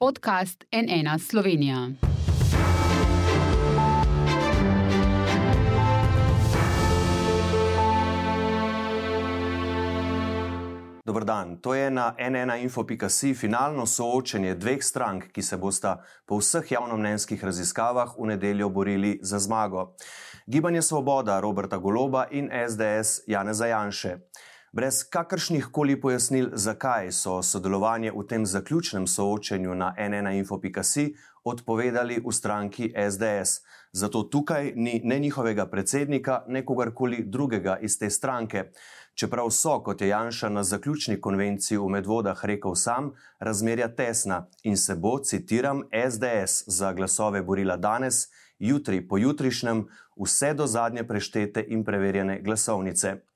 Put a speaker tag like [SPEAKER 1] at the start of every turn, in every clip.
[SPEAKER 1] podcast NN Slovenija.
[SPEAKER 2] Dobr dan. To je na NNInfo.si finalno soočenje dveh strank, ki se bosta po vseh javnomnenjskih raziskavah v nedeljo borili za zmago. Gibanje Svoboda Roberta Goloba in SDS Janeza Janše. Brez kakršnih koli pojasnil, zakaj so sodelovanje v tem zaključnem soočenju na NNInfo.si odpovedali v stranki SDS. Zato tukaj ni ne njihovega predsednika, ne kogarkoli drugega iz te stranke. Čeprav so, kot je Janša na zaključni konvenciji v Medvodah rekel sam, razmerja tesna in se bo, citiram, SDS za glasove borila danes, jutri, pojutrišnjem, vse do zadnje preštete in preverjene glasovnice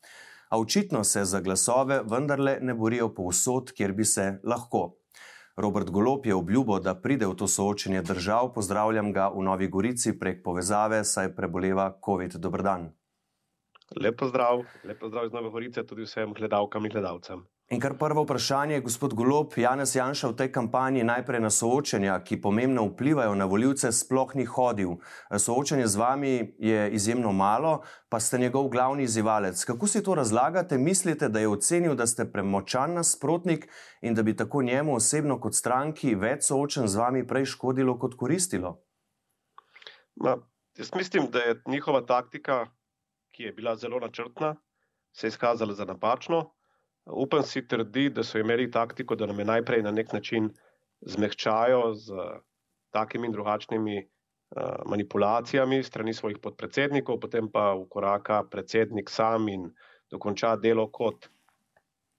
[SPEAKER 2] a očitno se za glasove vendarle ne borijo povsod, kjer bi se lahko. Robert Golop je obljubo, da pride v to soočenje držav, pozdravljam ga v Novi Gorici prek povezave, saj preboleva COVID. Dobrodan.
[SPEAKER 3] Lepo zdrav, lepo zdrav iz Nove Gorice tudi vsem gledalkam in gledalcem.
[SPEAKER 2] In kar prvo vprašanje, gospod Golob, Janez Janša v tej kampanji najprej na soočenja, ki pomembno vplivajo na voljivce, sploh ni hodil. Soočenje z vami je izjemno malo, pa ste njegov glavni izzivalec. Kako si to razlagate? Mislite, da je ocenil, da ste premočan nasprotnik in da bi tako njemu osebno kot stranki več soočen z vami prej škodilo kot koristilo?
[SPEAKER 3] Ma, jaz mislim, da je njihova taktika, ki je bila zelo načrtna, se izkazala za napačno. Upam si trdi, da so imeli taktiko, da nam je najprej na nek način zmehčajo z takimi in drugačnimi uh, manipulacijami strani svojih podpredsednikov, potem pa ukoraka predsednik sam in dokonča delo kot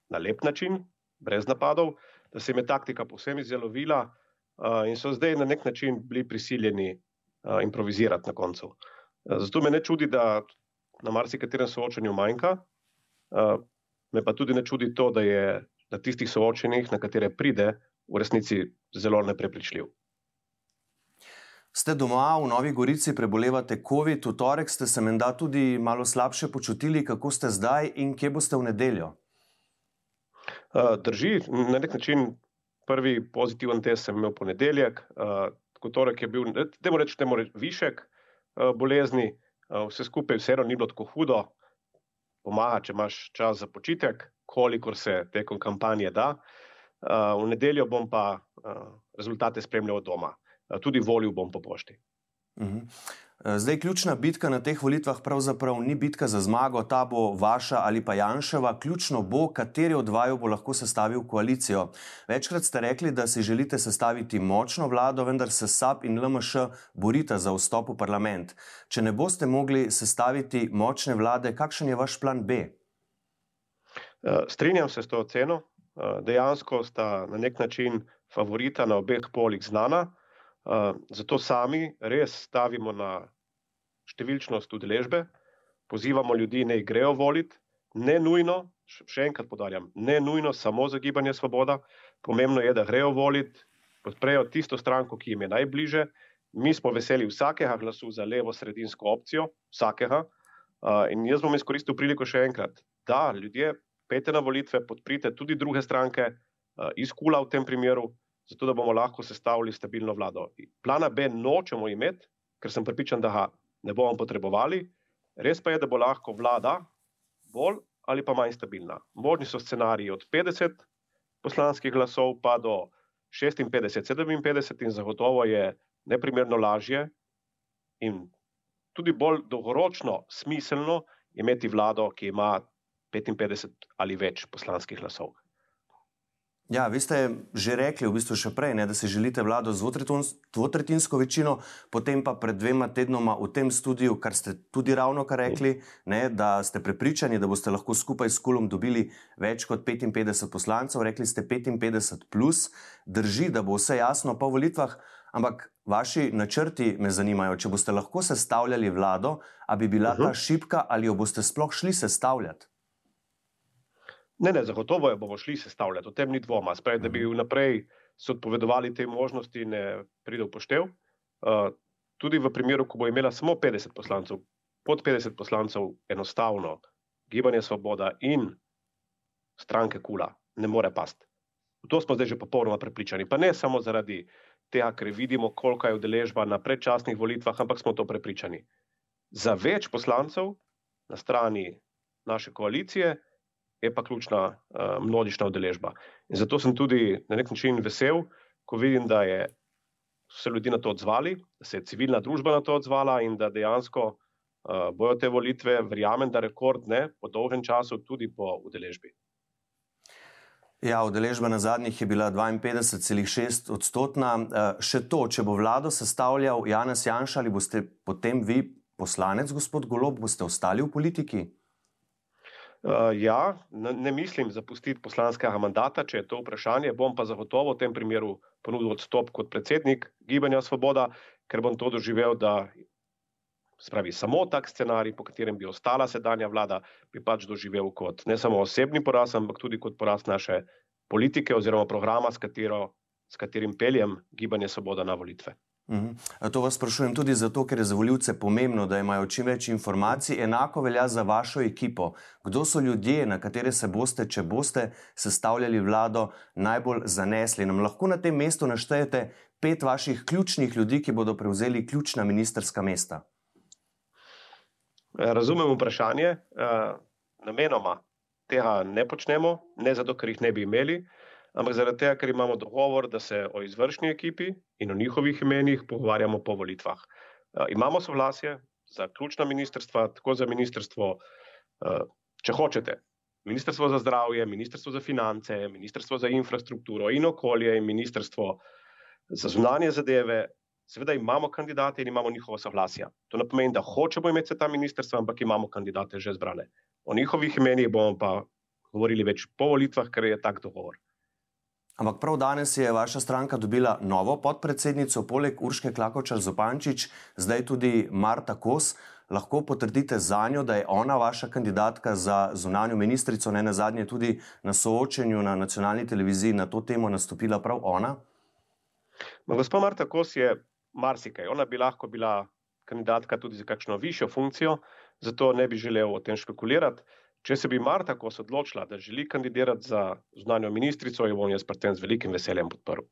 [SPEAKER 3] na lep način, brez napadov, da se jim je taktika povsem izjelovila uh, in so zdaj na nek način bili prisiljeni uh, improvizirati na koncu. Uh, zato me ne čudi, da na marsikaterem soočanju manjka. Uh, Me pa tudi ne čudi to, da je na tistih soočenjih, na katere pride, v resnici zelo neprepričljiv.
[SPEAKER 2] Ste doma v Novi Gorici, prebolevate COVID, v torek ste se menda tudi malo slabše počutili, kako ste zdaj in kje boste v nedeljo?
[SPEAKER 3] Drži, na nek način prvi pozitiven test sem imel ponedeljek, tako torek je bil, da moram reči, višek bolezni, vse skupaj vseeno ni bilo tako hudo, pomaga, če imaš čas za počitek, kolikor se tekom kampanje da. Uh, v nedeljo bom pa uh, rezultate spremljal doma, uh, tudi volil bom po pošti. Uh
[SPEAKER 2] mhm. -huh. Zdaj, ključna bitka na teh volitvah pravzaprav ni bitka za zmago, ta bo vaša ali pa Janševa. Ključno bo, kateri od vaju bo lahko sestavil koalicijo. Večkrat ste rekli, da si želite sestaviti močno vlado, vendar se SAP in LMŠ borita za vstop v parlament. Če ne boste mogli sestaviti močne vlade, kakšen je vaš plan B?
[SPEAKER 3] Eh, strinjam se s to oceno. Eh, dejansko sta na nek način favorita na obeh polih znana. Eh, zato sami res stavimo na številčnost udeležbe, pozivamo ljudi, naj grejo voliti, ne nujno, še enkrat podarjam, ne nujno samo za gibanje Svoboda. Pomembno je, da grejo voliti, podprejo tisto stranko, ki jim je najbliže. Mi smo veseli vsakega glasu za levo-sredinsko opcijo, vsakega. Uh, in jaz bom izkoristil priliko še enkrat, da ljudje pete na volitve, podprite tudi druge stranke, uh, iz Kula v tem primeru, zato da bomo lahko sestavili stabilno vlado. Plana B nočemo imeti, ker sem pripričan, da ga ne bomo potrebovali. Res pa je, da bo lahko vlada bolj ali pa manj stabilna. Možni so scenariji od 50 poslanskih glasov pa do 56, 57 in zagotovo je neprimerno lažje in tudi bolj dolgoročno smiselno imeti vlado, ki ima 55 ali več poslanskih glasov.
[SPEAKER 2] Ja, vi ste že rekli, v bistvu še prej, ne, da si želite vlado z dvotretinsko večino, potem pa pred dvema tednoma v tem studiu, kar ste tudi ravno kar rekli, ne, da ste prepričani, da boste lahko skupaj s Kulom dobili več kot 55 poslancev. Rekli ste 55 plus, drži, da bo vse jasno po volitvah, ampak vaši načrti me zanimajo, če boste lahko sestavljali vlado, a bi bila ta šipka ali jo boste sploh šli sestavljati.
[SPEAKER 3] Ne, ne, zagotovo jo bomo šli sestavljati, o tem ni dvoma. Sprej, da bi mhm. vnaprej se odpovedovali te možnosti, ne pride v poštev. Uh, tudi v primeru, ko bo imela samo 50 poslancev, pod 50 poslancev, enostavno gibanje Svoboda in stranke Kula ne more pasti. V to smo zdaj že popolnoma prepričani. Pa ne samo zaradi tega, ker vidimo, koliko je udeležba na predčasnih volitvah, ampak smo to prepričani. Za več poslancev na strani naše koalicije je pa ključna uh, množična udeležba. In zato sem tudi na nek način vesel, ko vidim, da je se ljudi na to odzvali, da se je civilna družba na to odzvala in da dejansko uh, bojo te volitve, verjamem, da rekordne po dolgem času, tudi po udeležbi.
[SPEAKER 2] Ja, udeležba na zadnjih je bila 52,6 odstotna. Eh, še to, če bo vlado sestavljal Janez Janša, ali boste potem vi poslanec, gospod Golob, boste ostali v politiki?
[SPEAKER 3] Uh, ja, ne, mislim zapustiti poslanskega mandata, če je to vprašanje. Bom pa zagotovo v tem primeru ponudil odstop kot predsednik Gibanja Svoboda, ker bom to doživel, da spravi samo tak scenarij, po katerem bi ostala sedanja vlada, bi pač doživel kot ne samo osebni poraz, ampak tudi kot poraz naše politike oziroma programa, s, katero, s katerim peljem Gibanje Svoboda na volitve.
[SPEAKER 2] Uhum. To vas sprašujem tudi zato, ker je za voljivce pomembno, da imajo čim več informacij. Enako velja za vašo ekipo. Kdo so ljudje, na katere se boste, če boste sestavljali vlado, najbolj zanesli? Nam lahko na tem mestu naštejete pet vaših ključnih ljudi, ki bodo prevzeli ključna ministerska mesta?
[SPEAKER 3] Razumem vprašanje. Namenoma tega ne počnemo, ne zato, ker jih ne bi imeli ampak zaradi tega, ker imamo dogovor, da se o izvršni ekipi in o njihovih imenih pogovarjamo po volitvah. Uh, imamo soglasje za ključna ministrstva, tako za ministrstvo, uh, če hočete, ministrstvo za zdravje, ministrstvo za finance, ministrstvo za infrastrukturo in okolje in ministrstvo za zunanje zadeve. Seveda imamo kandidate in imamo njihova soglasja. To ne pomeni, da hočemo imeti ta ministrstva, ampak imamo kandidate že zbrane. O njihovih imenih bomo pa govorili več po volitvah, ker je tak dogovor.
[SPEAKER 2] Ampak prav danes je vaša stranka dobila novo podpredsednico, poleg Urške Klakočar Zopančič, zdaj tudi Marta Kos. Lahko potrdite za njo, da je ona vaša kandidatka za zunanjo ministrico, ne na zadnje tudi na soočenju na nacionalni televiziji na to temo nastopila prav ona?
[SPEAKER 3] Gospod Marta Kos je marsikaj. Ona bi lahko bila kandidatka tudi za kakšno višjo funkcijo, zato ne bi želel o tem špekulirati. Če se bi Marta Kos odločila, da želi kandidirati za zunanjo ministrico, jo bom jaz pri tem z velikim veseljem podprl.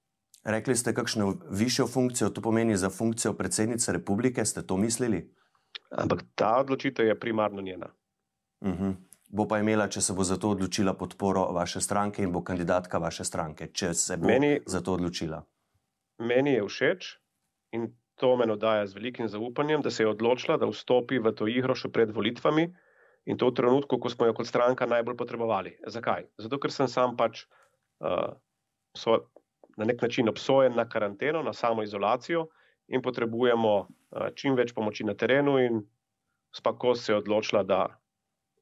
[SPEAKER 2] Rekli ste, kakšno višjo funkcijo to pomeni za funkcijo predsednice republike, ste to mislili?
[SPEAKER 3] Ampak ta odločitev je primarno njena.
[SPEAKER 2] Uh mhm. -huh. Bo pa imela, če se bo za to odločila, podporo vaše stranke in bo kandidatka vaše stranke, če se bo meni, za to odločila.
[SPEAKER 3] Meni je všeč in to me nadaja z velikim zaupanjem, da se je odločila, da vstopi v to igro še pred volitvami in to v trenutku, ko smo jo kot stranka najbolj potrebovali. Zakaj? Zato, ker sem sam pač uh, so, na nek način obsojen na karanteno, na samo izolacijo in potrebujemo uh, čim več pomoči na terenu. In spako se je odločila, da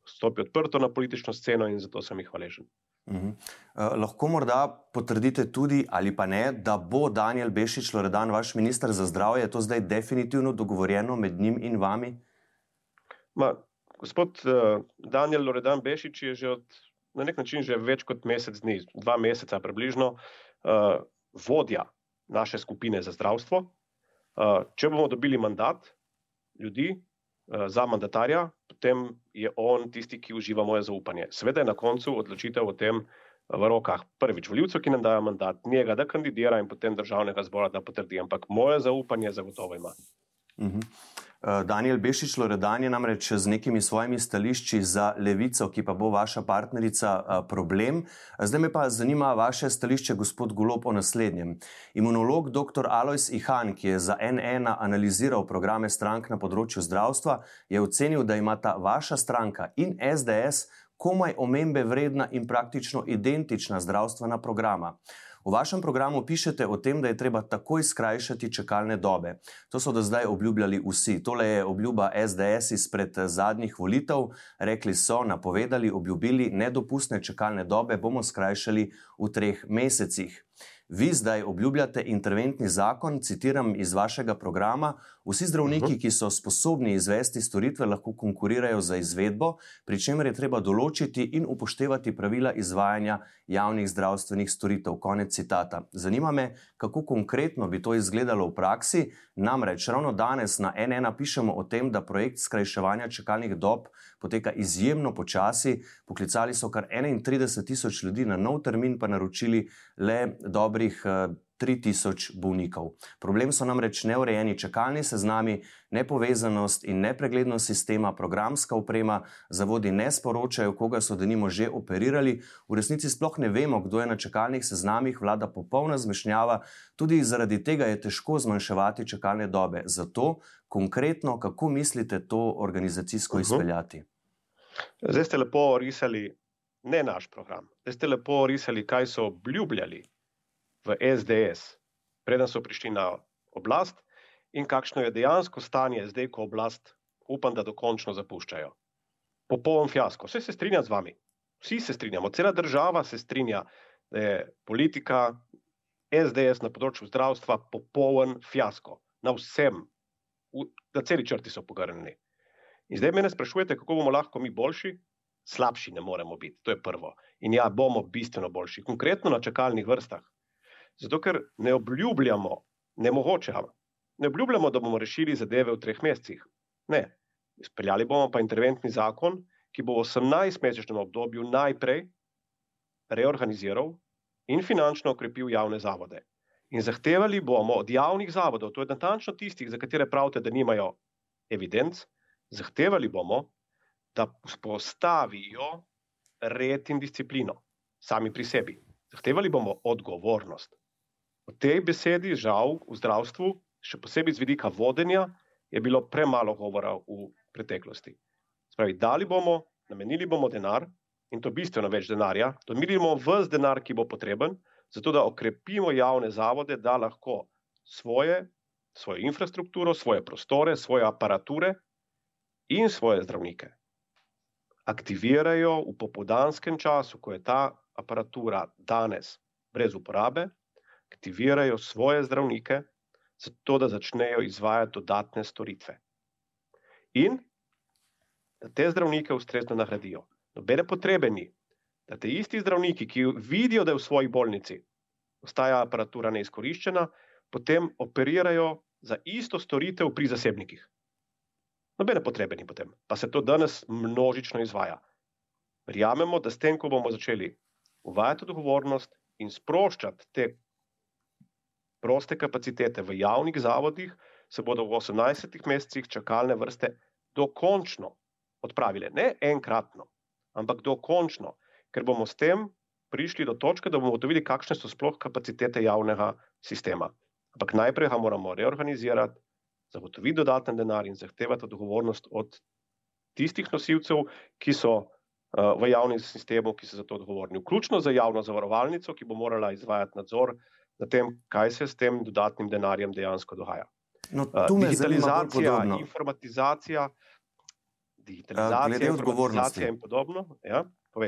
[SPEAKER 3] stopi odprto na politično sceno in zato sem jih hvaležen. Uh -huh.
[SPEAKER 2] uh, lahko morda potrdite tudi, ali pa ne, da bo Daniel Bešič Loredan, vaš ministr za zdravje, je to zdaj definitivno dogovorjeno med njim in vami?
[SPEAKER 3] Ma, Gospod uh, Daniel Loredan Bešič je že od, na nek način že več kot mesec dni, dva meseca približno, uh, vodja naše skupine za zdravstvo. Uh, če bomo dobili mandat ljudi za mandatarja, potem je on tisti, ki uživa moje zaupanje. Sveda je na koncu odločitev o tem v rokah prvič voljivcev, ki nam dajo mandat, njega, da kandidira in potem državnega zbora, da potrdi. Ampak moje zaupanje zagotovo ima. Uh
[SPEAKER 2] mhm. -huh. Eh, Daniel Bešič Loredan je namreč z nekimi svojimi stališči za levico, ki pa bo vaša partnerica, eh, problem. Zdaj me pa zanima vaše stališče, gospod Golop, o naslednjem. Imunolog dr. Alois Ihan, ki je za NN analiziral programe strank na področju zdravstva, je ocenil, da imata vaša stranka in SDS komaj omembe vredna in praktično identična zdravstvena programa. V vašem programu pišete o tem, da je treba takoj skrajšati čakalne dobe. To so do zdaj obljubljali vsi. Tole je obljuba SDS izpred zadnjih volitev. Rekli so, napovedali, obljubili, nedopustne čakalne dobe bomo skrajšali v treh mesecih. Vi zdaj obljubljate interventni zakon, citiram iz vašega programa: Vsi zdravniki, ki so sposobni izvesti storitve, lahko konkurirajo za izvedbo, pri čemer je treba določiti in upoštevati pravila izvajanja javnih zdravstvenih storitev. Konec citata. Zanima me, kako konkretno bi to izgledalo v praksi. Namreč ravno danes na NN pišemo o tem, da projekt skrajševanja čakalnih dob poteka izjemno počasi. Poklicali so kar 31 tisoč ljudi na nov termin, pa naročili le dobrih. 3000 bolnikov. Problem so namreč neurejeni čakalni seznami, nepovezanost in nepreglednost sistema, programska oprema, zavodi ne sporočajo, koga so denimo že operirali, v resnici sploh ne vemo, kdo je na čakalnih seznamih, vlada popolna zmešnjava, tudi zaradi tega je težko zmanjševati čakalne dobe. Zato konkretno, kako mislite to organizacijsko uh -huh. izpeljati?
[SPEAKER 3] Zdaj ste lepo risali ne naš program, zdaj ste lepo risali, kaj so obljubljali v SDS, preden so prišli na oblast, in kakšno je dejansko stanje zdaj, ko oblast, upam, da dokončno zapuščajo. Popoln fiasko. Vse se strinja z vami, vsi se strinjamo, cela država se strinja, da je politika SDS na področju zdravstva popoln fiasko. Na vsem, na celi črti so pogrnjeni. In zdaj me sprašujete, kako bomo lahko mi boljši? Slabši ne moremo biti, to je prvo. In ja, bomo bistveno boljši, konkretno na čakalnih vrstah. Zato, ker ne obljubljamo, ne mogoče, ne obljubljamo, da bomo rešili zadeve v treh mesecih. Ne, izpeljali bomo pa interventni zakon, ki bo v 18-mesečnem obdobju najprej reorganiziral in finančno okrepil javne zavode. In zahtevali bomo od javnih zavodov, to je natančno tistih, za katere pravite, da nimajo evidenc, Zahtevali bomo, da vzpostavijo red in disciplino, sami pri sebi. Zahtevali bomo odgovornost. O tej besedi, žal, v zdravstvu, še posebej z vidika vodenja, je bilo premalo govora v preteklosti. Spravi, dali bomo, namenili bomo denar in to bistveno več denarja, domirili bomo vse denar, ki bo potreben, zato da okrepimo javne zavode, da lahko svoje, svojo infrastrukturo, svoje prostore, svoje aparature in svoje zdravnike aktivirajo v popoldanskem času, ko je ta aparatura danes brez uporabe, aktivirajo svoje zdravnike, zato da začnejo izvajati dodatne storitve. In da te zdravnike ustrezno nagradijo. Nobene potrebe ni, da te isti zdravniki, ki vidijo, da je v svoji bolnici ostaja aparatura neizkoriščena, potem operirajo za isto storitev pri zasebnikih. Nobene potrebe ni potem, pa se to danes množično izvaja. Verjamemo, da s tem, ko bomo začeli uvajati odgovornost in sproščati te proste kapacitete v javnih zavodih, se bodo v 18 mesecih čakalne vrste dokončno odpravile. Ne enkratno, ampak dokončno, ker bomo s tem prišli do točke, da bomo ugotovili, kakšne so sploh kapacitete javnega sistema. Ampak najprej ga moramo reorganizirati zagotoviti dodaten denar in zahtevati odgovornost od tistih nosilcev, ki so uh, v javnem sistemu, ki so za to odgovorni. Vključno za javno zavarovalnico, ki bo morala izvajati nadzor nad tem, kaj se s tem dodatnim denarjem dejansko dogaja.
[SPEAKER 2] No, uh,
[SPEAKER 3] digitalizacija, informatizacija, digitalizacija,
[SPEAKER 2] uh, odgovornosti
[SPEAKER 3] in podobno. Ja,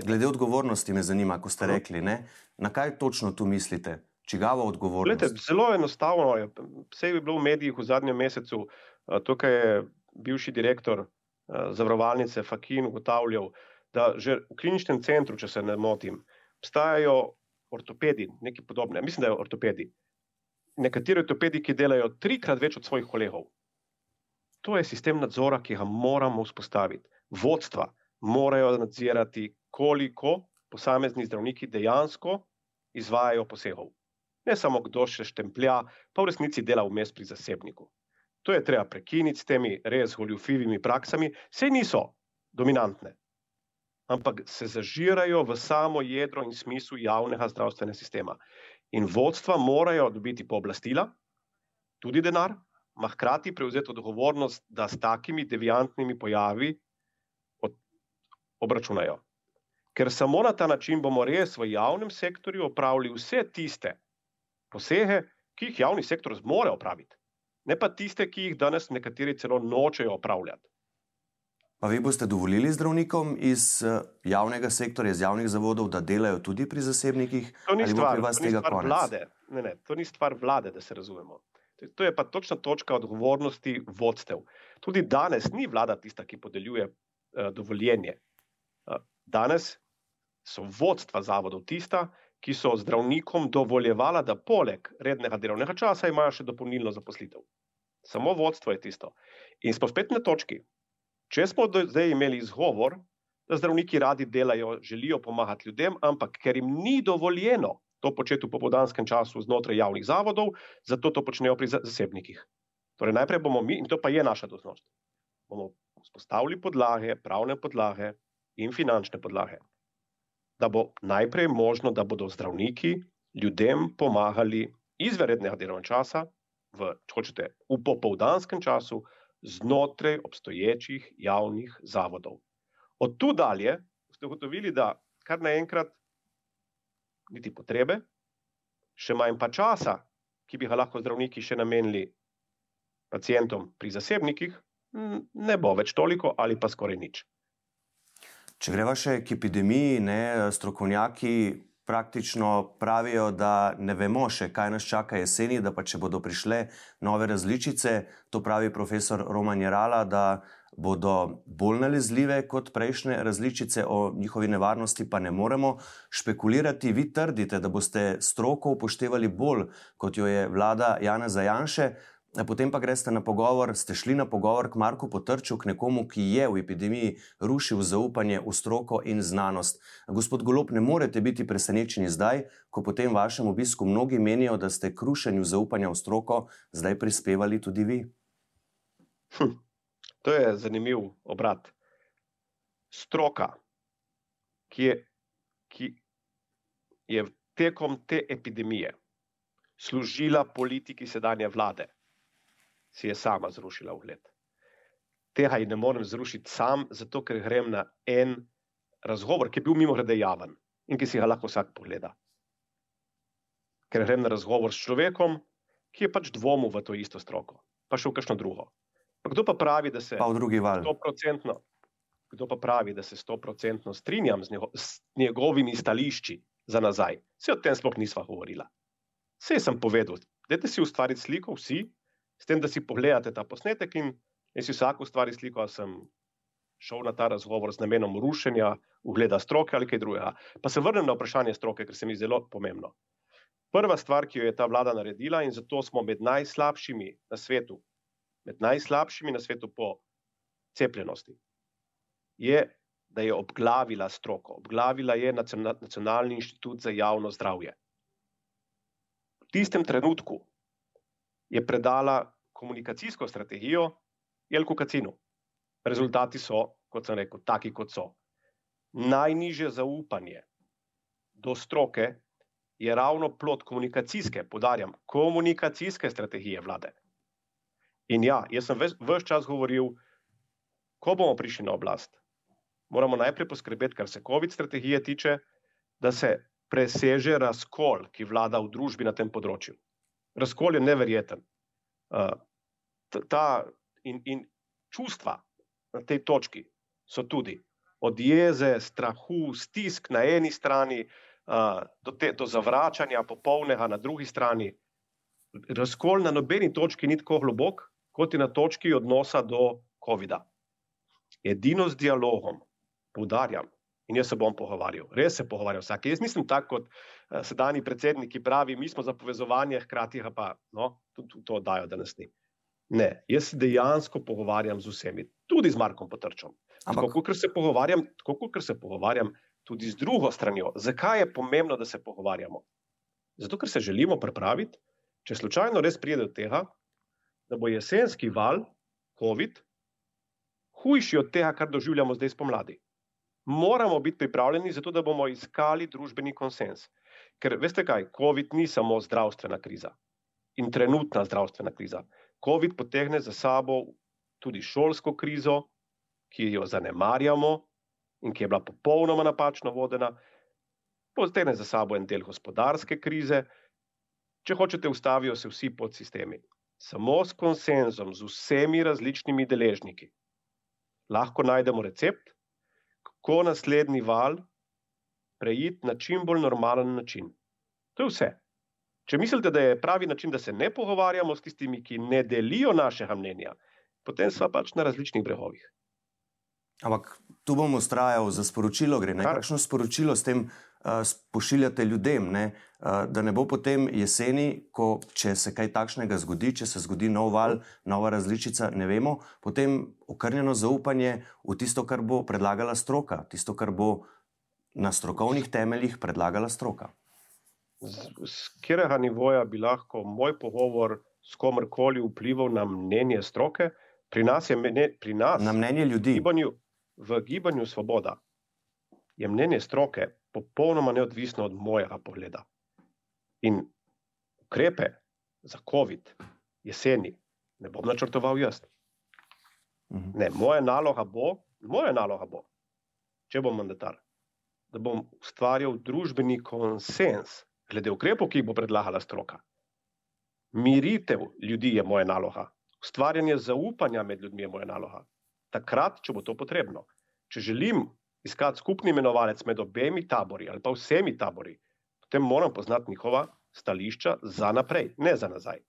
[SPEAKER 2] glede odgovornosti me zanima, ko ste -huh. rekli, ne? na kaj točno tu mislite? Čigava odgovornost?
[SPEAKER 3] Glede, zelo enostavno je. Vse je bilo v medijih v zadnjem mesecu. Tukaj je bivši direktor zavarovalnice Fakin ugotavljal, da že v kliničnem centru, če se ne motim, obstajajo ortopedi, nekaj podobne. Mislim, da je ortopedi. Nekateri ortopedi, ki delajo trikrat več od svojih kolegov. To je sistem nadzora, ki ga moramo vzpostaviti. Vodstva morajo nadzirati, koliko posamezni zdravniki dejansko izvajajo posegov ne samo kdo še štemplja, pa v resnici dela vmes pri zasebniku. To je treba prekiniti s temi res goljufivimi praksami, sej niso dominantne, ampak se zažirajo v samo jedro in smislu javnega zdravstvenega sistema. In vodstva morajo dobiti pooblastila, tudi denar, ma hkrati prevzeti odgovornost, da s takimi deviantnimi pojavi obračunajo. Ker samo na ta način bomo res v javnem sektorju opravili vse tiste posege, ki jih javni sektor zmore opraviti, ne pa tiste, ki jih danes nekateri celo nočejo opravljati.
[SPEAKER 2] Pa vi boste dovolili zdravnikom iz uh, javnega sektorja, iz javnih zavodov, da delajo tudi pri zasebnikih?
[SPEAKER 3] To ni stvar, to ni stvar vlade. Ne, ne, to ni stvar vlade, da se razumemo. To je pa točna točka odgovornosti vodstev. Tudi danes ni vlada tista, ki podeljuje uh, dovoljenje. Uh, danes so vodstva zavodov tista, ki so zdravnikom dovoljevala, da poleg rednega delovnega časa imajo še dopolnilno zaposlitev. Samo vodstvo je tisto. In smo spet na točki, Če smo do zdaj imeli izgovor, da zdravniki radi delajo, želijo pomagati ljudem, ampak ker jim ni dovoljeno to početi v popodanskem času znotraj javnih zavodov, zato to počnejo pri zasebnikih. Torej, najprej bomo mi, in to pa je naša dožnost, bomo vzpostavili podlage, pravne podlage in finančne podlage, da bo najprej možno, da bodo zdravniki ljudem pomagali izvednega delovnega časa, v, če hočete, v popoldanskem času, znotraj obstoječih javnih zavodov. Od tu dalje ste ugotovili, da kar naenkrat niti potrebe, še manj pa časa, ki bi ga lahko zdravniki še namenili pacijentom pri zasebnikih, ne bo več toliko ali pa skoraj nič.
[SPEAKER 2] Če greva še k epidemiji, ne, strokovnjaki praktično pravijo, da ne vemo še, kaj nas čaka jeseni, da pa če bodo prišle nove različice, to pravi profesor Roman Jarala, da bodo bolj nalezljive kot prejšnje različice, o njihovi nevarnosti pa ne moremo špekulirati. Vi trdite, da boste stroko upoštevali bolj, kot jo je vlada Jana Zajanše. Potem pa greste na pogovor, ste šli na pogovor k Marku Potrču, k nekomu, ki je v epidemiji rušil zaupanje v stroko in znanost. Gospod Golop, ne morete biti presenečeni zdaj, ko po tem vašem obisku mnogi menijo, da ste k rušenju zaupanja v stroko zdaj prispevali tudi vi.
[SPEAKER 3] Hm, to je zanimiv obrat. Stroka, ki je, ki je tekom te epidemije služila politiki sedanje vlade si je sama zrušila ugled. Tega ji ne morem zrušiti sam, zato ker grem na en razgovor, ki je bil mimo grede javen in ki si ga lahko vsak pogleda. Ker grem na razgovor s človekom, ki je pač dvomil v to isto stroko, pa še v kakšno drugo. Pa kdo pa pravi, da se.
[SPEAKER 2] Val.
[SPEAKER 3] Kdo pa pravi, da se stoprocentno strinjam z, njego, z njegovimi stališči za nazaj? Vse o tem sploh nisva govorila. Vse sem povedal, dajte si ustvariti sliko, vsi, s tem, da si pogledate ta posnetek in si vsak ustvari sliko, da sem šel na ta razgovor z namenom rušenja ugleda stroke ali kaj drugega. Pa se vrnem na vprašanje stroke, ker se mi zelo pomembno. Prva stvar, ki jo je ta vlada naredila, in zato smo med najslabšimi na svetu, med najslabšimi na svetu po cepljenosti, je, da je obglavila stroko. Obglavila je Nacionalni inštitut za javno zdravje. V tistem trenutku, je predala komunikacijsko strategijo Jelku Kacinu. Rezultati so, kot sem rekel, taki, kot so. Najniže zaupanje do stroke je ravno plot komunikacijske, podarjam, komunikacijske strategije vlade. In ja, jaz sem vse čas govoril, ko bomo prišli na oblast, moramo najprej poskrbeti, kar se COVID strategije tiče, da se preseže razkol, ki vlada v družbi na tem področju razkol je neverjeten. Uh, ta in, in čustva na tej točki so tudi od jeze, strahu, stisk na eni strani, uh, do, te, do zavračanja popolnega na drugi strani. Razkol na nobeni točki ni tako globok, kot je na točki odnosa do COVID-a. Edino z dialogom, poudarjam, in jaz se bom pogovarjal, res se pogovarjam vsak. Jaz nisem tak kot sedajni predsednik, ki pravi, mi smo za povezovanje, hkrati pa no, tudi to dajo, da nas ni. Ne, jaz se dejansko pogovarjam z vsemi, tudi z Markom Potrčom. Ampak, tako kot se pogovarjam, tako kot se pogovarjam tudi z drugo stranjo. Zakaj je pomembno, da se pogovarjamo? Zato, ker se želimo pripraviti, če slučajno res pride do tega, da bo jesenski val COVID hujši od tega, kar doživljamo zdaj spomladi moramo biti pripravljeni za to, da bomo iskali družbeni konsens. Ker veste kaj, COVID ni samo zdravstvena kriza in trenutna zdravstvena kriza. COVID potegne za sabo tudi šolsko krizo, ki jo zanemarjamo in ki je bila popolnoma napačno vodena, potegne za sabo en del gospodarske krize. Če hočete, ustavijo se vsi podsistemi. Samo s konsenzom, z vsemi različnimi deležniki, lahko najdemo recept, kako naslednji val preiti na čim bolj normalen način. To je vse. Če mislite, da je pravi način, da se ne pogovarjamo s tistimi, ki ne delijo našega mnenja, potem smo pač na različnih brehovih.
[SPEAKER 2] Ampak tu bom ustrajal za sporočilo, gre. Kakšno sporočilo s tem uh, pošiljate ljudem, ne? Uh, da ne bo potem jeseni, ko če se kaj takšnega zgodi, če se zgodi nov val, nova različica, ne vemo, potem okrnjeno zaupanje v tisto, kar bo predlagala stroka, tisto, kar bo na strokovnih temeljih predlagala stroka.
[SPEAKER 3] Z, z katerega nivoja bi lahko moj pogovor s komorkoli vplival na mnenje stroke? Pri nas je mne, pri nas,
[SPEAKER 2] na mnenje ljudi.
[SPEAKER 3] Gibanju, v gibanju Svoboda je mnenje stroke popolnoma neodvisno od mojega pogleda. In ukrepe za COVID jeseni ne bom načrtoval jaz. Mhm. Ne, moja naloga bo, moja naloga bo, če bom mandatar, da bom ustvarjal družbeni konsens glede ukrepov, ki jih bo predlagala stroka. Miritev ljudi je moja naloga, ustvarjanje zaupanja med ljudmi je moja naloga takrat, če bo to potrebno. Če želim iskati skupni imenovalec med obemi tabori ali pa vsemi tabori, potem moram poznati njihova stališča za naprej, ne za nazaj.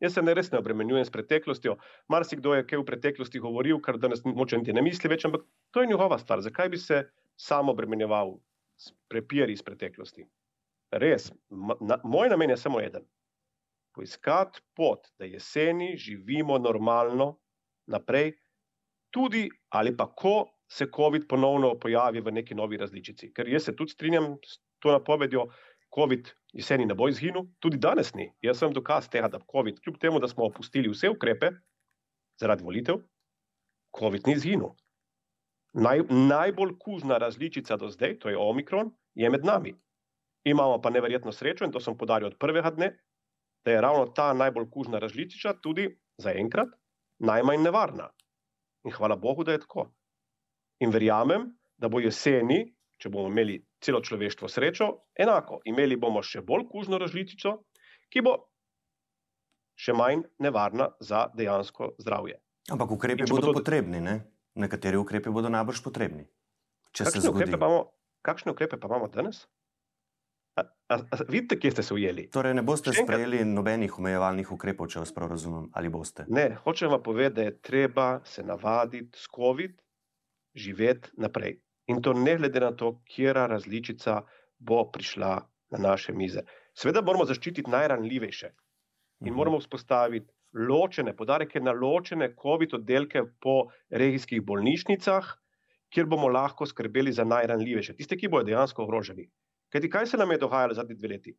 [SPEAKER 3] Jaz se ne res ne obremenjujem s preteklostjo. Marsikdo je kaj v preteklosti govoril, kar danes moče niti ne misli več, ampak to je njihova stvar. Zakaj bi se sam obremenjeval s prepiri iz preteklosti? Res, na, moj namen je samo eden. Poiskati pot, da jeseni živimo normalno naprej, tudi ali pa ko se COVID ponovno pojavi v neki novi različici. Ker jaz se tudi strinjam s to napovedjo, COVID jeseni ne bo izginil, tudi danes ni. Jaz sem dokaz tega, da COVID, kljub temu, da smo opustili vse ukrepe zaradi volitev, COVID ni izginil. Naj, najbolj kužna različica do zdaj, to je Omikron, je med nami. Imamo pa neverjetno srečo, in to sem podaril od prvega dne, da je ravno ta najbolj kužna različica tudi zaenkrat najmanj nevarna. In hvala Bogu, da je tako. In verjamem, da bo jeseni, če bomo imeli celo človeštvo srečo, enako. Imeli bomo še bolj kužno različico, ki bo še manj nevarna za dejansko zdravje.
[SPEAKER 2] Ampak ukrepi bodo to... potrebni, ne? Nekateri ukrepi bodo najbrž potrebni.
[SPEAKER 3] Kakšne ukrepe, imamo, kakšne ukrepe pa imamo danes? A, a, a, vidite, kje ste se ujeli?
[SPEAKER 2] Torej, ne boste Šenka... sprejeli nobenih omejevalnih ukrepov, če vas prav razumem, ali boste?
[SPEAKER 3] Ne, hočem vam povedati, da je treba se navaditi s COVID, živeti naprej. In to ne glede na to, kera različica bo prišla na naše mize. Sveda moramo zaščititi najranljivejše in mhm. moramo vzpostaviti ločene, podareke na ločene COVID oddelke po regijskih bolnišnicah, kjer bomo lahko skrbeli za najranljivejše, tiste, ki bodo dejansko ogroženi. Kajti kaj se nam je dogajalo zadnji dve leti?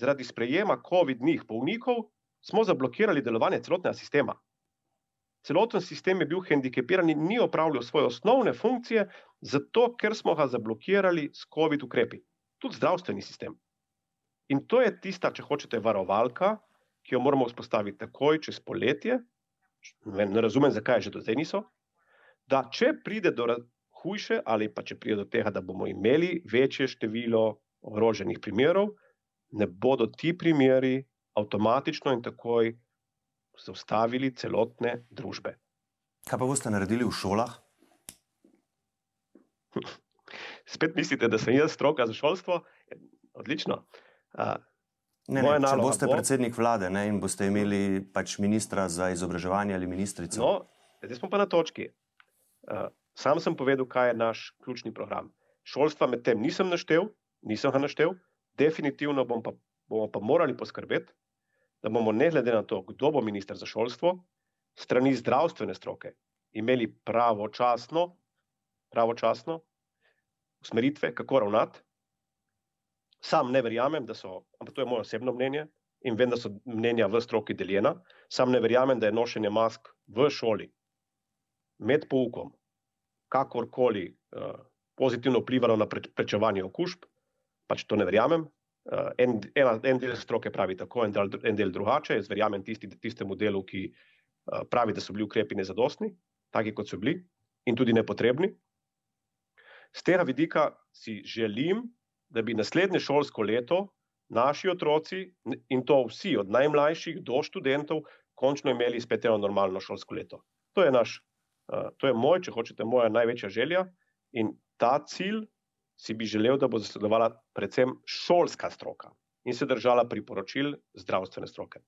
[SPEAKER 3] Zaradi sprejema COVID-nih bolnikov smo zablokirali delovanje celotnega sistema. Celoten sistem je bil hendikepiran in ni opravljal svoje osnovne funkcije, zato ker smo ga zablokirali s COVID ukrepi. Tudi zdravstveni sistem. In to je tista, če hočete, varovalka, ki jo moramo vzpostaviti takoj čez poletje. Ne razumem, zakaj že do zdaj niso. Da, če pride do hujše, ali pa če pride do tega, da bomo imeli večje število ogroženih primerov, ne bodo ti primeri avtomatično in takoj zaustavili celotne družbe.
[SPEAKER 2] Kaj pa boste naredili v šolah?
[SPEAKER 3] Spet mislite, da sem jaz stroka za šolstvo? Odlično.
[SPEAKER 2] Uh, ne, ne, če boste bo... predsednik vlade ne, in boste imeli pač ministra za izobraževanje ali ministrico.
[SPEAKER 3] No, zdaj smo pa na točki. Uh, Sam sem povedal, kaj je naš ključni program. Šolstva med tem nisem naštel, nisem ga naštel, definitivno bom pa, bomo pa morali poskrbeti, da bomo ne glede na to, kdo bo minister za šolstvo, strani zdravstvene stroke imeli pravočasno, pravočasno usmeritve, kako ravnati. Sam ne verjamem, da so, ampak to je moje osebno mnenje in vem, da so mnenja v stroki deljena. Sam ne verjamem, da je nošenje mask v šoli med poukom kakorkoli uh, pozitivno vplivalo na prečevanje okužb, pač to ne verjamem. Uh, en, ena, en del stroke pravi tako, en del, en del drugače. Jaz verjamem tisti, tistemu delu, ki uh, pravi, da so bili ukrepi nezadostni, taki kot so bili in tudi nepotrebni. Z tega vidika si želim, da bi naslednje šolsko leto naši otroci, in to vsi, od najmlajših do študentov, končno imeli spet eno normalno šolsko leto. To je naš Uh, to je moj, če hočete, moja največja želja in ta cilj si bi želel, da bo zasledovala predvsem šolska stroka in se držala priporočil zdravstvene stroke.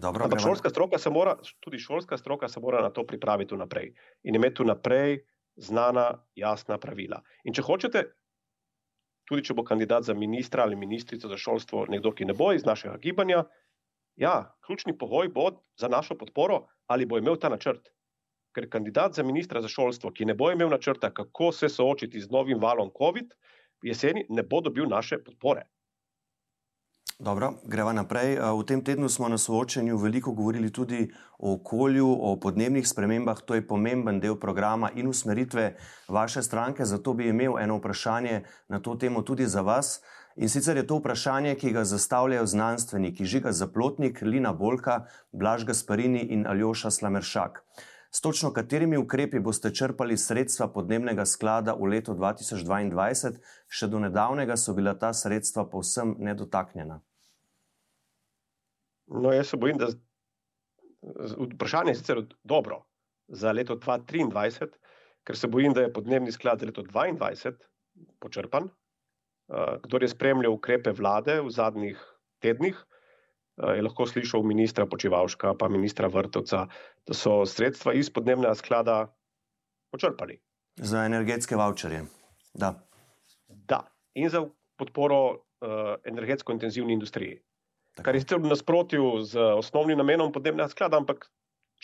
[SPEAKER 2] Dobro,
[SPEAKER 3] Ampak
[SPEAKER 2] gremo-
[SPEAKER 3] šolska stroka se mora, tudi šolska stroka se mora na to pripraviti vnaprej in imeti vnaprej znana, jasna pravila. In če hočete, tudi če bo kandidat za ministra ali ministrico za šolstvo nekdo, ki ne bo iz našega gibanja, ja, ključni pogoj bo za našo podporo, ali bo imel ta načrt. Ker kandidat za ministra za šolstvo, ki ne bo imel načrta, kako se soočiti z novim valom COVID, jeseni ne bo dobil naše podpore.
[SPEAKER 2] Dobro, greva naprej. Eh, V tem tednu smo na soočenju veliko govorili tudi o okolju, o podnebnih spremembah. To je pomemben del programa in usmeritve vaše stranke. Zato bi imel eno vprašanje na to temo tudi za vas. In sicer je to vprašanje, ki ga zastavljajo znanstveniki Žiga Zaplotnik, Lina Bolka, Blaž Gasparini in Aljoša Slameršak. S točno katerimi ukrepi boste črpali sredstva podnebnega sklada v letu 2022? Še do nedavnega so bila ta sredstva povsem nedotaknjena.
[SPEAKER 3] No, jaz se bojim, da vprašanje je sicer dobro za leto 2023, ker se bojim, da je podnebni sklad za leto 2022 počrpan. Uh, Kdor je spremljal ukrepe vlade v zadnjih tednih, je lahko slišal ministra Počivalška, pa ministra Vrtovca, da so sredstva iz podnebnega sklada počrpali.
[SPEAKER 2] Za energetske voucherje. Da.
[SPEAKER 3] Da, in za podporo uh, energetsko intenzivni industriji.
[SPEAKER 2] Tako.
[SPEAKER 3] Kar je sicer v nasprotju z osnovnim namenom podnebnega sklada, ampak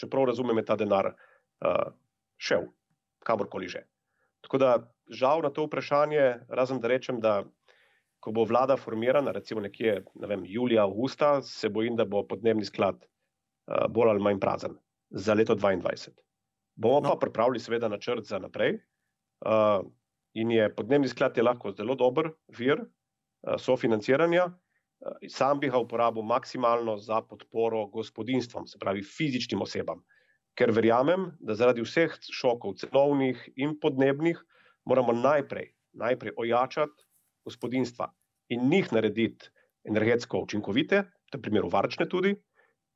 [SPEAKER 3] čeprav razumem, je ta denar uh, šel kamorkoli že. Tako da žal na to vprašanje, razen da rečem, da ko bo vlada formirana, recimo nekje ne vem, julija, avgusta, se bojim, da bo podnebni sklad uh, bolj ali manj prazen za leto 2022. Bomo
[SPEAKER 2] No.
[SPEAKER 3] pa pripravili seveda načrt za naprej. Uh, in je podnebni sklad je lahko zelo dober vir uh, sofinanciranja. Eh, Sam bi ga uporabil maksimalno za podporo gospodinstvom, se pravi fizičnim osebam, ker verjamem, da zaradi vseh šokov, cenovnih in podnebnih, moramo najprej, najprej ojačati gospodinstva in njih narediti energetsko učinkovite, v primeru varčne tudi,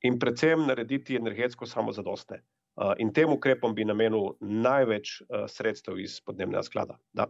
[SPEAKER 3] in predvsem narediti energetsko samozadostne. Eh, In tem ukrepom bi namenil največ eh, sredstev iz podnebnega sklada. Da.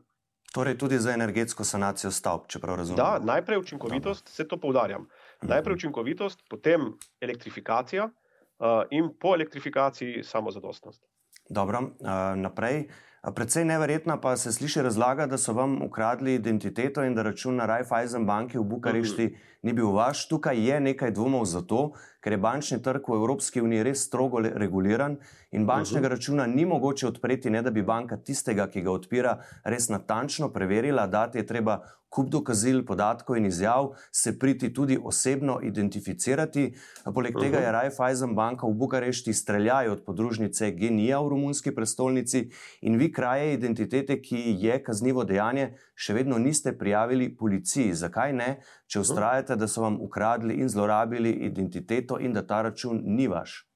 [SPEAKER 2] Torej tudi za energetsko sanacijo stavb, če prav razumem.
[SPEAKER 3] Da, najprej učinkovitost, se to poudarjam. Najprej učinkovitost, potem elektrifikacija uh, in po elektrifikaciji samozadostnost.
[SPEAKER 2] Dobro, uh, naprej. Predvsej neverjetna pa se sliši razlaga, da so vam ukradli identiteto in da račun na Raiffeisen banki v Bukarešti ni bil vaš. Tukaj je nekaj dvomov zato, ker je bančni trg v Evropski uniji res strogo reguliran in bančnega računa ni mogoče odpreti, ne da bi banka tistega, ki ga odpira, res natančno preverila. Dati je treba kup dokazil, podatkov in izjav, se priti tudi osebno identificirati. Poleg tega je Raiffeisen banka v Bukarešti streljaj od podružnice Genija v romunski prestolnici in vi kraje identitete, ki je kaznivo dejanje, še vedno niste prijavili policiji. Zakaj ne, če ustrajate, da so vam ukradli in zlorabili identiteto in da ta račun ni vaš?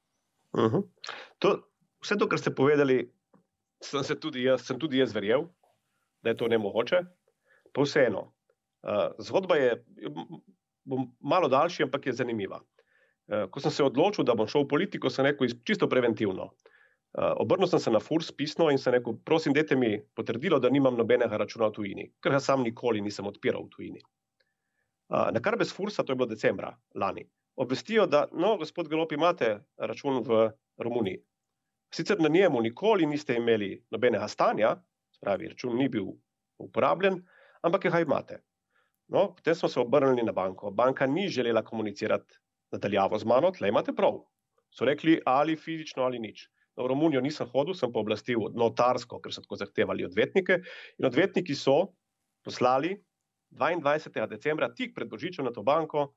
[SPEAKER 3] Uh -huh. to, vse to, kar ste povedali, sem, se tudi jaz, sem tudi jaz verjel, da je to nemogoče. Pa vseeno, uh, zgodba je malo daljša, ampak je zanimiva. Uh, ko sem se odločil, da bom šel v politiko, sem rekel čisto preventivno. Uh, obrnil sem se na FURS pisno in sem rekel, prosim, dajte mi potrdilo, da nimam nobenega računa v tujini, ker ga sam nikoli nisem odpiral v tujini. Uh, na kar brez FURSA, to je bilo decembra lani, obvestijo, da, no, gospod Galop, imate račun v Romuniji. Sicer na njemu nikoli niste imeli nobenega stanja, pravi, račun ni bil uporabljen, ampak ga imate. No, potem smo se obrnili na banko. Banka ni želela komunicirati nadaljavo z mano, tle imate prav. So rekli, ali fizično ali nič. No, v Romunijo nisem hodil, sem pa oblastil notarsko, ker so tako zahtevali odvetnike. In odvetniki so poslali 22. decembra, tik pred Božičem, na to banko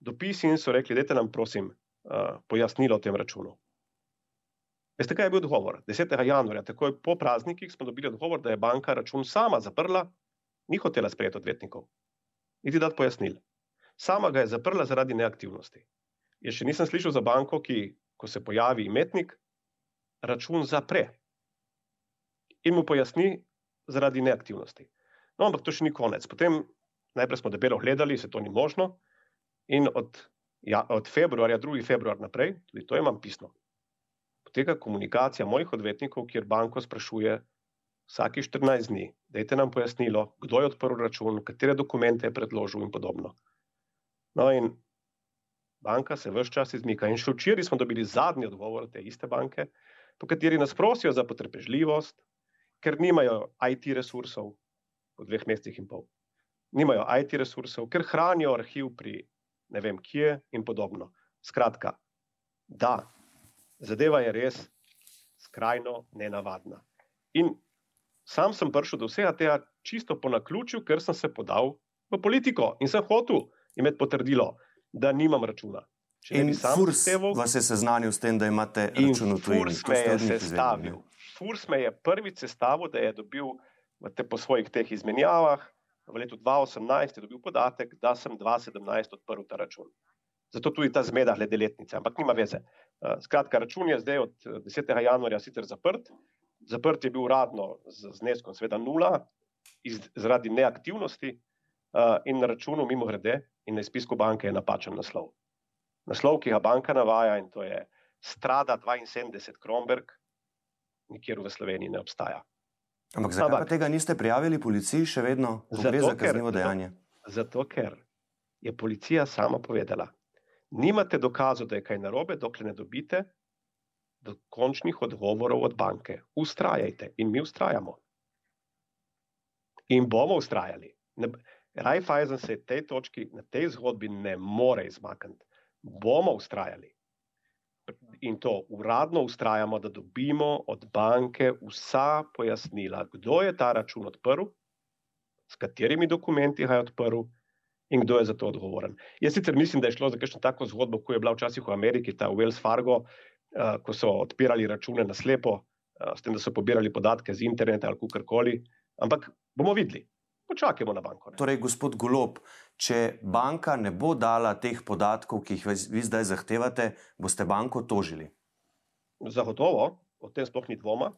[SPEAKER 3] dopis in so rekli, dajte nam, prosim, uh, pojasnilo o tem računu. Veste, kaj je bil odgovor? 10. januarja, takoj po praznikih, smo dobili odgovor, da je banka račun sama zaprla, ni hotela sprejeti odvetnikov, niti dati pojasnil. Sama ga je zaprla zaradi neaktivnosti. Jaz še nisem slišal za banko, ki, ko se pojavi imetnik, račun zapre in mu pojasni zaradi neaktivnosti. No, ampak to še ni konec. Potem najprej smo debelo gledali, se to ni možno, in od, ja, od februarja, 2. februar naprej, tudi to imam pisno, poteka komunikacija mojih odvetnikov, kjer banko sprašuje vsake 14 dni, dajte nam pojasnilo, kdo je odprl račun, katere dokumente je predložil in podobno. No, in banka se vse čas izmika. In še včeraj smo dobili zadnji odgovor te iste banke, po kateri nas prosijo za potrpežljivost, ker nimajo IT resursov v dveh mesecih in pol. Nimajo IT resursov, ker hranijo arhiv pri ne vem kje in podobno. Skratka, da, zadeva je res skrajno nenavadna. In sam sem prišel do vsega tega čisto po naključju, ker sem se podal v politiko in sem hotel imeti potrdilo, da nimam računa.
[SPEAKER 2] In Furs vas je seznanil s tem, da imate račun v tujini.
[SPEAKER 3] Furs me je sestavil. Furs me je prvič sestavil, da je dobil te, po svojih teh izmenjavah v letu 2018 je dobil podatek, da sem 2017 odprl ta račun. Zato tudi ta zmeda glede letnice, ampak nima veze. Eh, skratka, račun je zdaj od 10. Eh, januarja sicer zaprt. Zaprt je bil uradno z zneskom, seveda nula, iz, zaradi neaktivnosti uh, in na računu, mimo grede, in na izpisku banke je napačen naslov. Naslov, ki ga banka navaja, in to je Strada 72 Kromberg, nikjer v Sloveniji ne obstaja.
[SPEAKER 2] Ampak zakaj Ampak, tega niste prijavili policiji, še vedno, ko gre za kaznivo dejanje?
[SPEAKER 3] Zato, zato, ker je policija sama povedala, nimate dokazov, da je kaj narobe, dokler ne dobite dokončnih odgovorov od banke. Ustrajajte in mi ustrajamo. In bomo ustrajali. Raiffeisen se tej točki, na tej zgodbi ne more izmakniti. Bomo ustrajali. In to uradno ustrajamo, da dobimo od banke vsa pojasnila, kdo je ta račun odprl, s katerimi dokumenti ga je odprl in kdo je za to odgovoren. Jaz sicer mislim, da je šlo za kakšno tako zgodbo, kot je bila včasih v Ameriki, ta Wells Fargo, uh, ko so odpirali račune na slepo, uh, s tem, da so pobirali podatke z interneta ali kakorkoli. Ampak bomo videli počakajmo na banko. Ne.
[SPEAKER 2] Torej, gospod Golob, če banka ne bo dala teh podatkov, ki jih vi zdaj zahtevate, boste banko tožili?
[SPEAKER 3] Zagotovo, o tem sploh ni dvoma.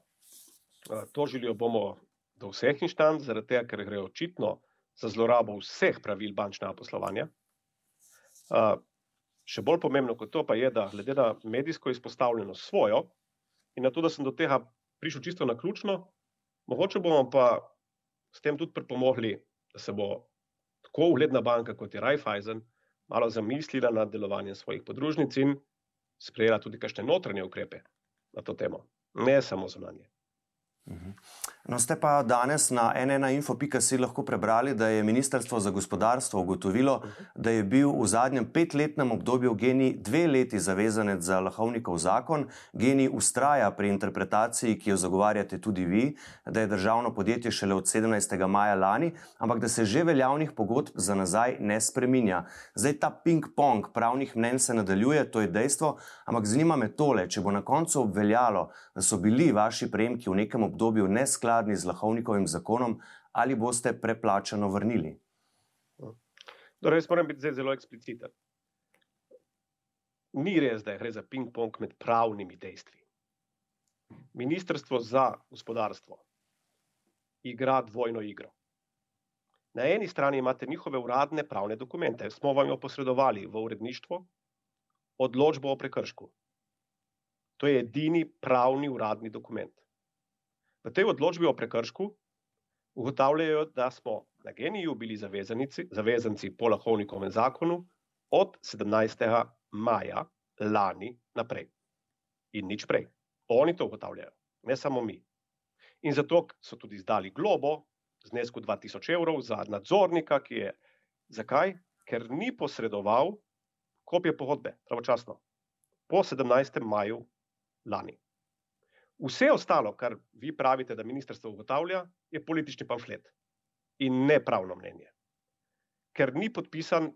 [SPEAKER 3] Tožili jo bomo do vseh inštanc, zaradi tega, ker gre očitno za zlorabo vseh pravil bančnega poslovanja. Še bolj pomembno kot to pa je, da glede na medijsko izpostavljeno svojo in na to, da sem do tega prišel čisto na ključno, mogoče bomo pa s tem tudi pripomogli, da se bo tako ugledna banka kot je Raiffeisen malo zamislila nad delovanjem svojih podružnic in sprejela tudi kakšne notranje ukrepe na to temo, ne samo zunanje.
[SPEAKER 2] Mhm. No, ste pa danes na nnainfo.si lahko prebrali, da je Ministrstvo za gospodarstvo ugotovilo, da je bil v zadnjem petletnem obdobju Geni dve leti zavezanec za lahovnikov zakon. Geni ustraja pri interpretaciji, ki jo zagovarjate tudi vi, da je državno podjetje šele od 17. maja lani, ampak da se že veljavnih pogodb za nazaj ne spreminja. Zdaj ta ping-pong pravnih mnen se nadaljuje, to je dejstvo, ampak zanima me tole, če bo na koncu obveljalo, da so bili vaši prejemki v nekem obdobju neskladni skladni z lahovnikovim zakonom, ali boste preplačano vrnili?
[SPEAKER 3] Torej, jaz moram biti zdaj zelo ekspliciten. Ni res, da gre za ping-pong med pravnimi dejstvi. Ministrstvo za gospodarstvo igra dvojno igro. Na eni strani imate njihove uradne pravne dokumente, smo vam jo posredovali v uredništvo, odločbo o prekršku. To je edini pravni uradni dokument. V tej odločbi o prekršku ugotavljajo, da smo na geniju bili zavezanci po lahovnikovem zakonu od 17. maja lani naprej. In nič prej. Oni to ugotavljajo, ne samo mi. In zato so tudi izdali globo v znesku 2000 evrov za nadzornika, ki je. Zakaj? Ker ni posredoval kopije pogodbe pravočasno po 17. maju lani. Vse ostalo, kar vi pravite, da ministrstvo ugotavlja, je politični pamflet in ne pravno mnenje. Ker ni podpisan,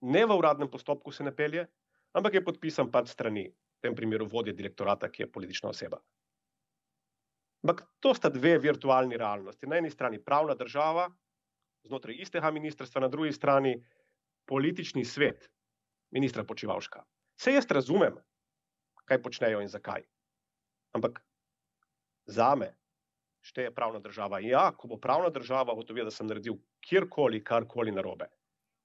[SPEAKER 3] ne v uradnem postopku se ne pelje, ampak je podpisan pač strani, v tem primeru vodje direktorata, ki je politična oseba. Ampak to sta dve virtualni realnosti. Na eni strani pravna država, znotraj istega ministrstva, na drugi strani politični svet, ministra Počivalška. Vse jaz razumem, kaj počnejo in zakaj. Ampak za me šteje pravna država. Ja, ko bo pravna država ugotovila, da sem naredil kjerkoli, karkoli narobe,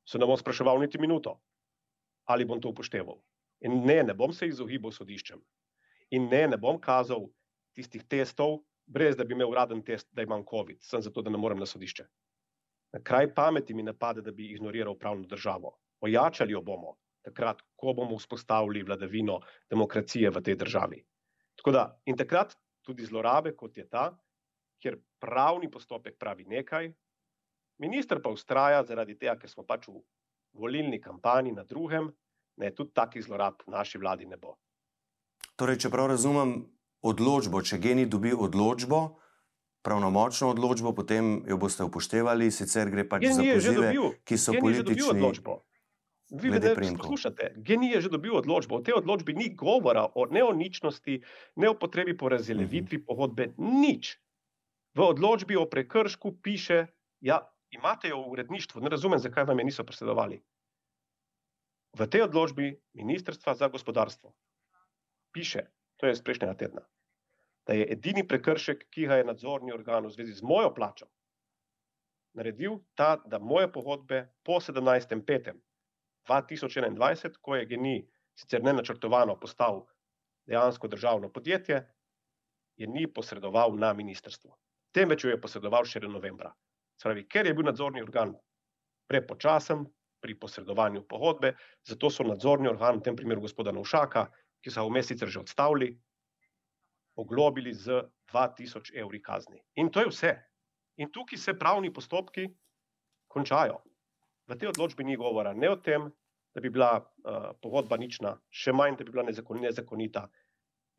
[SPEAKER 3] se ne bom spraševal niti minuto, ali bom to upošteval. In ne, ne bom se izogibal sodiščem. In ne, ne bom kazal tistih testov, brez da bi imel uraden test, da imam COVID, sem zato, da ne morem na sodišče. Na kraj pameti mi napade, da bi ignoriral pravno državo. Ojačali jo bomo, takrat, ko bomo vzpostavili vladavino demokracije v tej državi. Da, in takrat tudi zlorabe, kot je ta, kjer pravni postopek pravi nekaj, minister pa ustraja zaradi tega, ker smo pač v volilni kampanji na drugem, ne tudi takih zlorab v naši vladi ne bo.
[SPEAKER 2] Torej, če prav razumem odločbo, če geni dobi odločbo, pravnomočno odločbo, potem jo boste upoštevali, sicer gre pač za pozive, ki so politični.
[SPEAKER 3] Vi poslušate, genij je že dobil odločbo. O tej odločbi ni govora o neoničnosti, ne o potrebi po razdelitvi uh -huh. pogodbe, nič. V odločbi o prekršku piše, da ja, imate jo v uredništvu, ne razumem, zakaj vam je niso predsedovali. V tej odločbi Ministrstva za gospodarstvo piše, to je iz prejšnjega tedna, da je edini prekršek, ki ga je nadzorni organ v zvezi z mojo plačo naredil, ta, da moje pogodbe po 17.5.2021, ko je geni sicer ne načrtovano postal dejansko državno podjetje, je ni posredoval na ministrstvo. Temveč jo je posredoval še novembra. Spravi, ker je bil nadzorni organ prepočasen pri posredovanju pogodbe, zato so nadzorni organ, v tem primeru gospoda Novšaka, ki so ga vmes sicer že odstavili, oglobili z 2000 evri kazni. In to je vse. In tukaj se pravni postopki končajo. V tej odločbi ni govora ne o tem, da bi bila uh, pogodba nična, še manj, da bi bila nezakonita.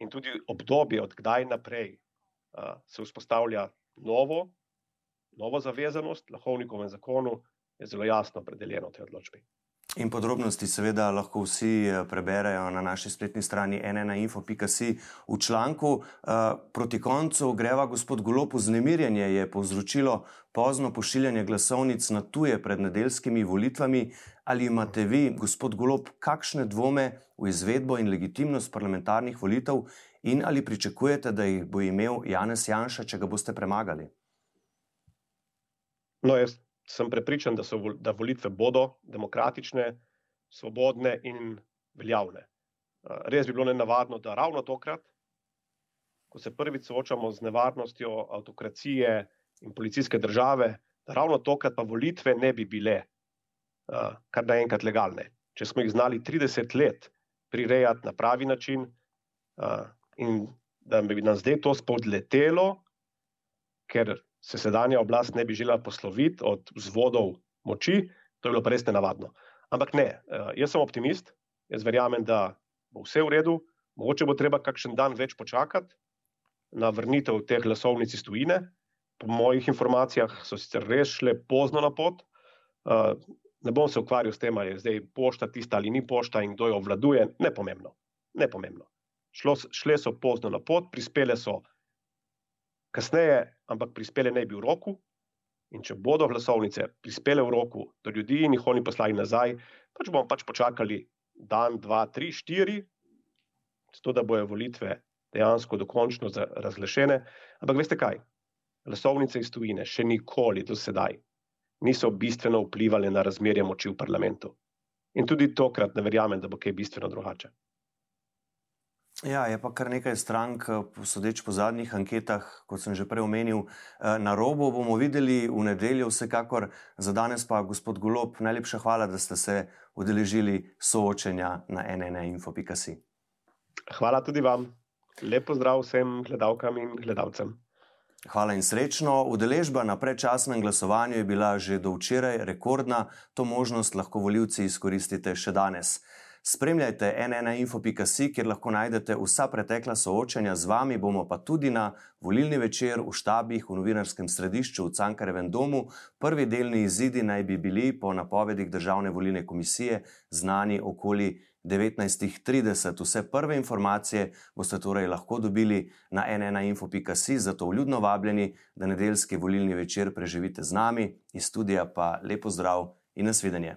[SPEAKER 3] In tudi obdobje, od kdaj naprej uh, se vzpostavlja novo, novo zavezanost, lahko v njihovem zakonu je zelo jasno opredeljeno v tej odločbi.
[SPEAKER 2] In podrobnosti seveda lahko vsi eh, preberejo na naši spletni strani nnainfo.si v članku. Eh, proti koncu greva gospod Golop, vznemirjenje je povzročilo pozno pošiljanje glasovnic na tuje pred nedeljskimi volitvami. Ali imate vi, gospod Golop, kakšne dvome v izvedbo in legitimnost parlamentarnih volitev in ali pričakujete, da jih bo imel Janez Janša, če ga boste premagali?
[SPEAKER 3] No, jaz sem prepričan, da, so, da volitve bodo demokratične, svobodne in veljavne. Res bi bilo nenavadno, da ravno tokrat, ko se prvič soočamo z nevarnostjo avtokracije in policijske države, da ravno tokrat pa volitve ne bi bile kar naenkrat legalne. Če smo jih znali 30 let prirejati na pravi način in da bi nam zdaj to spodletelo, ker se sedanja oblast ne bi želela posloviti od vzvodov moči, to je bilo res nenavadno. Ampak ne, eh, jaz sem optimist, jaz verjamem, da bo vse v redu, mogoče bo treba kakšen dan več počakati na vrnitev teh glasovnic iz tujine. Po mojih informacijah so sicer res šle pozno na pot. Eh, ne bom se ukvarjal s tem, ali je zdaj pošta tista ali ni pošta in kdo jo obvladuje, ne pomembno. Ne pomembno. Šlo, šle so pozno na pot, prispele so kasneje, ampak prispele naj bi v roku. In če bodo glasovnice prispele v roku do ljudi in jih oni poslali nazaj, pač bomo pač počakali dan, dva, tri, štiri, zato da bojo volitve dejansko dokončno razglašene. Ampak veste kaj? Glasovnice iz tujine še nikoli do sedaj niso bistveno vplivali na razmerje moči v parlamentu. In tudi tokrat ne verjamem, da bo kaj bistveno drugače.
[SPEAKER 2] Ja, je pa kar nekaj strank, eh, sodeč po zadnjih anketah, kot sem že prej omenil, eh, na robu bomo videli v nedeljo, vsekakor za danes pa, gospod Golop, najlepša hvala, da ste se udeležili soočenja na nnainfo.si.
[SPEAKER 3] Hvala tudi vam. Lepo zdrav vsem gledalkam in gledalcem.
[SPEAKER 2] Hvala in srečno. Udeležba na predčasnem glasovanju je bila že do včeraj rekordna. To možnost lahko voljivci izkoristite še danes. Spremljajte nnainfo.si, kjer lahko najdete vsa pretekla soočanja z vami, bomo pa tudi na volilni večer v štabih v novinarskem središču v Cankarevem domu. Prvi delni izidi naj bi bili po napovedih Državne volilne komisije znani okoli 19.30. Vse prve informacije boste torej lahko dobili na nnainfo.si, zato vljudno vabljeni, da nedeljski volilni večer preživite z nami. Iz studija pa lepo zdrav in nasvidenje.